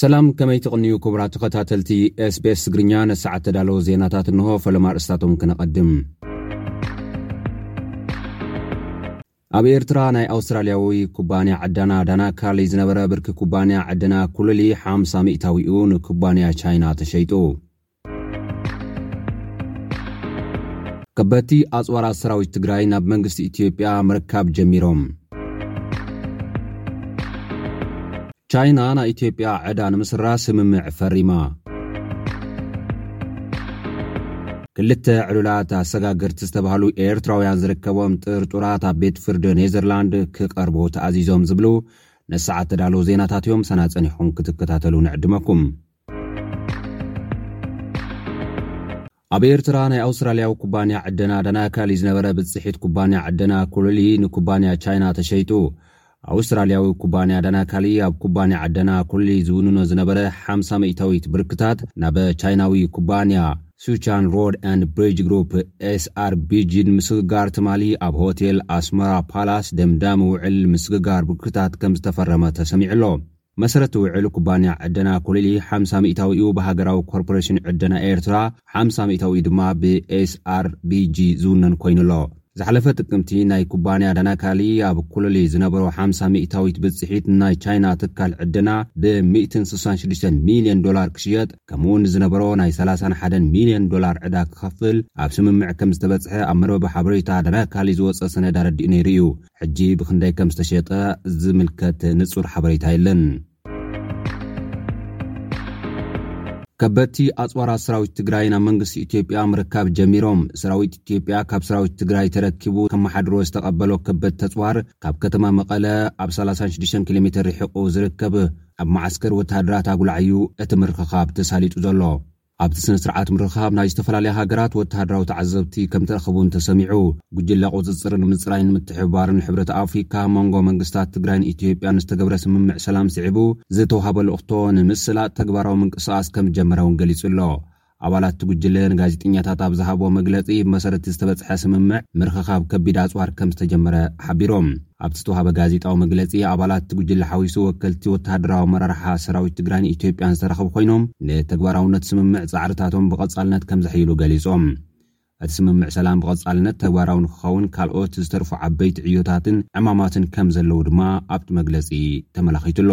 ሰላም ከመይ ትቕንዩ ክቡራት ተኸታተልቲ ስቤስ ትግርኛ ነሰዓት ተዳለወ ዜናታት እንሆ ፈለማ ርእስታቶም ክነቐድም ኣብ ኤርትራ ናይ ኣውስትራልያዊ ኩባንያ ዕደና ዳና ካሊ ዝነበረ ብርኪ ኩባንያ ዕደና ኩልሊ ሓምሳ ሚእታዊኡ ንኩባንያ ቻይና ተሸይጡ። ከበድቲ ኣፅዋራት ሰራዊት ትግራይ ናብ መንግስቲ ኢትዮጵያ ምርካብ ጀሚሮም። ቻይና ናይ ኢትዮጵያ ዕዳ ንምስራዝ ስምምዕ ፈሪማ። ክልተ ዕሉላት ኣሰጋገርቲ ዝተባህሉ ኤርትራውያን ዝርከቦም ጥርጡራት ኣብ ቤት ፍርዲ ኔዘርላንድ ክቐርቡ ተኣዚዞም ዝብሉ ነሰዓት ተዳለዉ ዜናታት እዮም ሰና ጸኒሕኹም ክትከታተሉ ንዕድመኩም። ኣብ ኤርትራ ናይ ኣውስትራልያዊ ኩባንያ ዕደና ዳናካሊ ዝነበረ ብጽሒት ኩባንያ ዕደና ኩሉሊ ንኩባንያ ቻይና ተሸይጡ። ኣውስትራልያዊ ኩባንያ ዳናካሊ ኣብ ኩባንያ ዕደና ኩሉሊ ዝውንኖ ዝነበረ ሓምሳ ሚእታዊት ብርክታት ናብ ቻይናዊ ኩባንያ ሱቻን ሮድ ኣንድ ብሪጅ ግሩፕ፣ SRBG፣ ንምስግጋር ትማሊ ኣብ ሆቴል ኣስመራ ፓላስ ደምዳሚ ውዕል ምስግጋር ብርክታት ከምዝተፈረመ ተሰሚዑ'ሎ። መሰረት ውዕል ኩባንያ ዕደና ኮሊሊ ሓምሳ ሚእታዊኡ ብሃገራዊ ኮርፖሬሽን ዕደና ኤርትራ ሓምሳ ሚእታዊኡ ድማ ብኤስኣርቢጂ ዝውነን ኮይኑ ኣሎ። ዝሓለፈ ጥቅምቲ ናይ ኩባንያ ዳናካሊ ኣብ ኮሊሊ ዝነበሮ ሓምሳ ሚእታዊት ብጽሒት ንናይ ቻይና ትካል ዕደና ብሚእትን ስሳን ሽዱሽተን ሚልዮን ዶላር ክሽየጥ ከምኡ'ውን ንዝነበሮ ናይ ሰላሳን ሓደን ሚልዮን ዶላር ዕዳ ክኸፍል ኣብ ስምምዕ ከምዝተበጽሐ ኣብ መርበብ ሓበሬታ ዳናካሊ ዝወጸ ሰነድ ኣረዲኡ ነይሩ እዩ። ሕጂ ብኽንደይ ከም ዝተሸጠ ዝምልከት ንጹር ሓበሬታ የለን። ከበድቲ ኣፅዋራት ሰራዊት ትግራይ ናብ መንግስቲ ኢትዮጵያ ምርካብ ጀሚሮም። ሰራዊት ኢትዮጵያ ካብ ሰራዊት ትግራይ ተረኪቡ ከመሓድሮ ዝተቐበሎ ከበድቲ ተፅዋር ካብ ከተማ መቐለ ኣብ 36 ኪሎ ሜተር ርሒቑ ዝርከብ ኣብ መዓስከር ወተሃደራት ኣጉላዕ እዩ እቲ ምርኽኻብ ተሳሊጡ ዘሎ። ኣብቲ ስነ-ስርዓት ምርኻብ ናይ ዝተፈላለያ ሃገራት ወተሃደራዊ ተዓዘብቲ ከምተረኽቡን ተሰሚዑ። ጉጅለ ቁፅፅርን ምፅራይን ምትሕብባርን ሕብረት ኣፍሪካ መንጎ መንግስታት ትግራይን ኢትዮጵያን ዝተገብረ ስምምዕ ሰላም ስዒቡ ዝተውሃቦ ልእኽቶ ንምስላጥ ተግባራዊ ምንቅስቓስ ከምዝጀመረ እውን ገሊፁ ኣሎ። ኣባላት እቲ ጉጅለ ንጋዜጠኛታት ኣብ ዝሃብዎ መግለፂ ብመሰረት ዝተበፅሐ ስምምዕ ምርኽኻብ ከቢድ ኣፅዋር ከምዝተጀመረ ሓቢሮም። ኣብ ዝተውሃበ ጋዜጣዊ መግለፂ ኣባላት እቲ ጉጅለ ሓዊሱ ወከልቲ ወተሃደራዊ ኣመራርሓ ሰራዊት ትግራይን ኢትዮጵያን ዝተረኸቡ ኮይኖም ንተግባራውነት ስምምዕ ፃዕርታቶም ብቐፃልነት ከምዘሕይሉ ገሊፆም። እቲ ስምምዕ ሰላም ብቐፃልነት ተግባራዊ ንክኸውን ካልኦት ዝተርፉ ዓበይቲ ዕዮታትን ዕማማትን ከምዘለዉ ድማ ኣብቲ መግለፂ ተመላኺቱ'ሎ።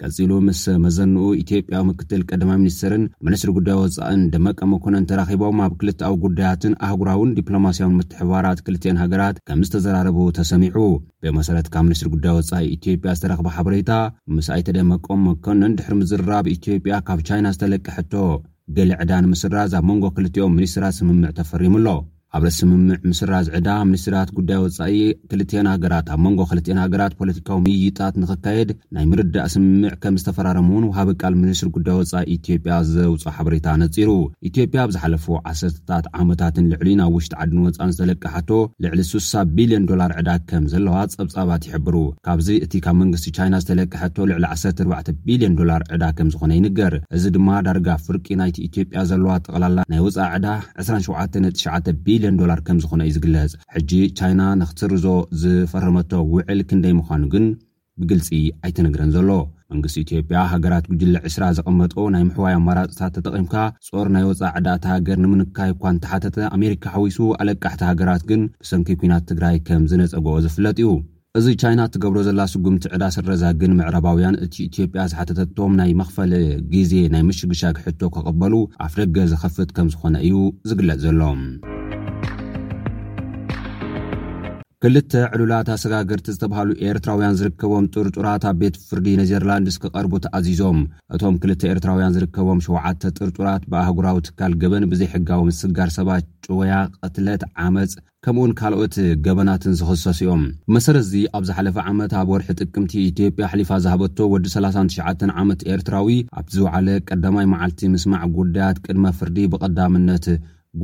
ቀጺሉ ምስ መዘንኡ ኢትዮጵያዊ ምክትል ቀዳማይ ሚኒስትርን ሚኒስትሪ ጉዳይ ወጻእን ደመቀ መኮነን ተራኺቦም ኣብ ክልተኣዊ ጉዳያትን ኣህጉራውን ዲፕሎማስያውን ምትሕብባራት ክልቲኤን ሃገራት ከም ዝተዘራረቡ ተሰሚዑ። ብመሰረት ካብ ሚኒስትሪ ጉዳይ ወጻኢ ኢትዮጵያ ዝተረኽበ ሓበሬታ፣ ምስ ኣይተ ደመቀ መኮነን ድሕሪ ምዝርራብ ኢትዮጵያ ካብ ቻይና ዝተለቀሐቶ ገለ ዕዳ ንምስራዝ ኣብ መንጎ ክልቲኦም ሚኒስትራት ስምምዕ ተፈሪሙ ኣሎ። ኣብ ስምምዕ ምስራዝ ዕዳ ሚኒስትራት ጉዳይ ወፃኢ ክልቲኤን ሃገራት ኣብ መንጎ ክልቲኤን ሃገራት ፖለቲካዊ ምይይጣት ንክካየድ ናይ ምርዳእ ስምምዕ ከም ዝተፈራረሙ እውን ውሃቢ ቃል ሚኒስትሪ ጉዳይ ወፃኢ ኢትዮጵያ ዘውፅኦ ሓበሬታ ነፂሩ። ኢትዮጵያ ኣብ ዝሓለፉ ዓሰርተታት ዓመታትን ልዕሊኡን ኣብ ውሽጢ ዓድን ወፃእን ዝተለቀሓቶ ልዕሊ ስሳ ቢልዮን ዶላር ዕዳ ከም ዘለዋ ፀብፃባት ይሕብሩ። ካብዚ እቲ ካብ መንግስቲ ቻይና ዝተለቀሐቶ ልዕሊ ዓሰርተ ኣርባዕተ ቢልዮን ዶላር ዕዳ ከም ዝኾነ ይንገር። እዚ ድማ ዳርጋ ፍርቂ ናይቲ ኢትዮጵያ ዘለዋ ጠቕላላ ናይ ወፃኢ ዕዳ ዕስራን ሸውዓተ ነጥቢ ትሽዓተ ቢልዮን ዶላር ከም ዝኾነ'ዩ ዝግለጽ። ሕጂ ቻይና ንኽትስርዞ ዝፈረመቶ ውዕል ክንደይ ምዃኑ ግን ብግልጺ ኣይተነግረን ዘሎ። መንግስቲ ኢትዮጵያ፣ ሃገራት ጉጅለ ዕስራ ዘቐመጠኦ ናይ ምሕዋይ ኣማራጽታት ተጠቒምካ ጾር ናይ ወጻኢ ዕዳ'ታ ሃገር ንምንካይ እኳ እንተሓተተ፣ ኣሜሪካ ሓዊሱ ኣለቃሕቲ ሃገራት ግን ብሰንኪ ኲናት ትግራይ ከም ዝነጸገኦ ዝፍለጥ'ዩ። እዚ ቻይና እትገብሮ ዘላ ስጉምቲ ዕዳ ስረዛ ግን ምዕራባውያን እቲ ኢትዮጵያ ዝሓተተቶም ናይ መኽፈሊ ግዜ ናይ ምሽግሻግ ሕቶ ክቕበሉ ኣፍደገ ዝኸፍት ከምዝኾነ እዩ ዝግለጽ ዘሎ። ክልተ ዕሉላት ኣሰጋገርቲ ዝተብሃሉ ኤርትራውያን ዝርከቦም ጥርጡራት ኣብ ቤት ፍርዲ ኔዘርላንድስ ክቐርቡ ተኣዚዞም። እቶም ክልተ ኤርትራውያን ዝርከቦም ሸውዓተ ጥርጡራት ብኣህጉራዊ ትካል ገበን ብዘይሕጋዊ ምስጋር ሰባት፣ ጭወያ፣ ቕትለት፣ ዓመጽ፣ ከምኡውን ካልኦት ገበናትን ዝኽሰሱ እዮም። ብመሰረት'ዚ ኣብ ዝሓለፈ ዓመት ኣብ ወርሒ ጥቅምቲ ኢትዮጵያ ኣሕሊፋ ዝሃበቶ ወዲ ሰላሳን ትሽዓተን ዓመት ኤርትራዊ ኣብቲ ዝወዓለ ቀዳማይ መዓልቲ ምስማዕ ጉዳያት ቅድመ ፍርዲ ብቐዳምነት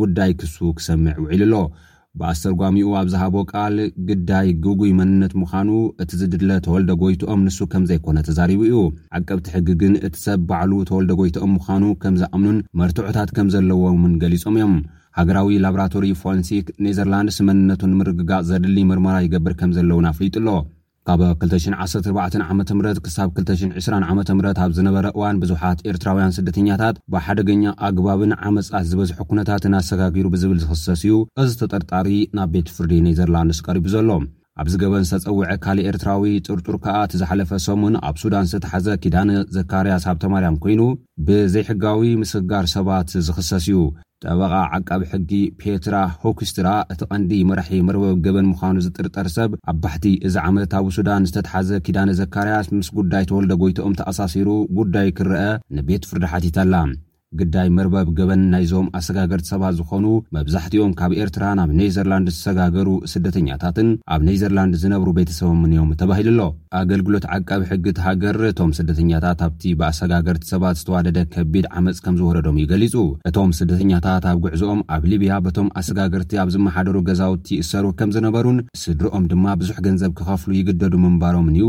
ጉዳይ ክሱ ክሰምዕ ውዒሉ ኣሎ። ብኣስተርጓሚኡ ኣብ ዝሃቦ ቃል ግዳይ ግጉይ መንነት ምዃኑ እቲ ዝድለ ተወልደ ጎይትኦም ንሱ ከምዘይኮነ ተዛሪቡ እዩ። ዓቀብቲ ሕጊ ግን እቲ ሰብ ባዕሉ ተወልደ ጎይትኦም ምዃኑ ከምዝኣምኑን መርትዖታት ከምዘለዎምን ገሊጾም እዮም። ሃገራዊ ላብራቶሪ ፎረንሲክ ኔዘርላንድስ መንነቱ ንምርግጋጽ ዘድሊ ምርመራ ይገብር ከምዘሎ እውን ኣፍሊጡ ኣሎ። ካብ ክልተ ሽሕን ዓሰርተ ኣርባዕተን ዓመተ ምህረት ክሳብ ክልተ ሽሕን ዕስራን ዓመተ ምህረት ኣብ ዝነበረ እዋን ብዙሓት ኤርትራውያን ስደተኛታት ብሓደገኛ ኣግባብን ዓመጻት ዝበዝሖ ኩነታትን ኣሰጋጊሩ ብዝብል ዝኽሰስ እዩ እዚ ተጠርጣሪ ናብ ቤት ፍርዲ ኔዘርላንድስ ቀሪቡ ዘሎ። ኣብዚ ገበን ዝተጸውዐ ካልእ ኤርትራዊ ጥርጡር ከኣ እቲ ዝሓለፈ ሰሙን ኣብ ሱዳን ዝተታሕዘ ኪዳነ ዘካርያስ ሃብተማርያም ኮይኑ ብዘይሕጋዊ ምስግጋር ሰባት ዝኽሰስ እዩ። ጠበቓ ዓቃቢ ሕጊ ፔትራ ሆክስትራ እቲ ቀንዲ መራሒ መርበብ ገበን ምዃኑ ዝጥርጠር ሰብ ኣብ ባሕቲ እዚ ዓመት ኣብ ሱዳን ዝተታሕዘ ኪዳነ ዘካርያስ ምስ ጉዳይ ተወልደ ጎይትኦም ተኣሳሲሩ ጉዳዩ ክረኣ ንቤት ፍርዲ ሓቲታ'ላ። ግዳይ መርበብ ገበን ናይዞም ኣሰጋገርቲ ሰባት ዝኾኑ መብዛሕቲኦም ካብ ኤርትራ ናብ ኔዘርላንድ ዝሰጋገሩ ስደተኛታትን ኣብ ኔዘርላንድ ዝነብሩ ቤተሰቦምን'ዮም ተባሂሉ'ሎ። ኣገልግሎት ዓቃቢ ሕጊ እታ ሃገር እቶም ስደተኛታት ኣብቲ ብኣሰጋገርቲ ሰባት ዝተዋደደ ከቢድ ዓመጽ ከምዝወረዶም'ዩ ገሊጹ። እቶም ስደተኛታት ኣብ ጉዕዞኦም ኣብ ሊብያ በቶም ኣሰጋገርቲ ኣብ ዝመሓደሩ ገዛውቲ ይእሰሩ ከምዝነበሩን ስድርኦም ድማ ብዙሕ ገንዘብ ክኸፍሉ ይግደዱ ምንባሮምን'ዩ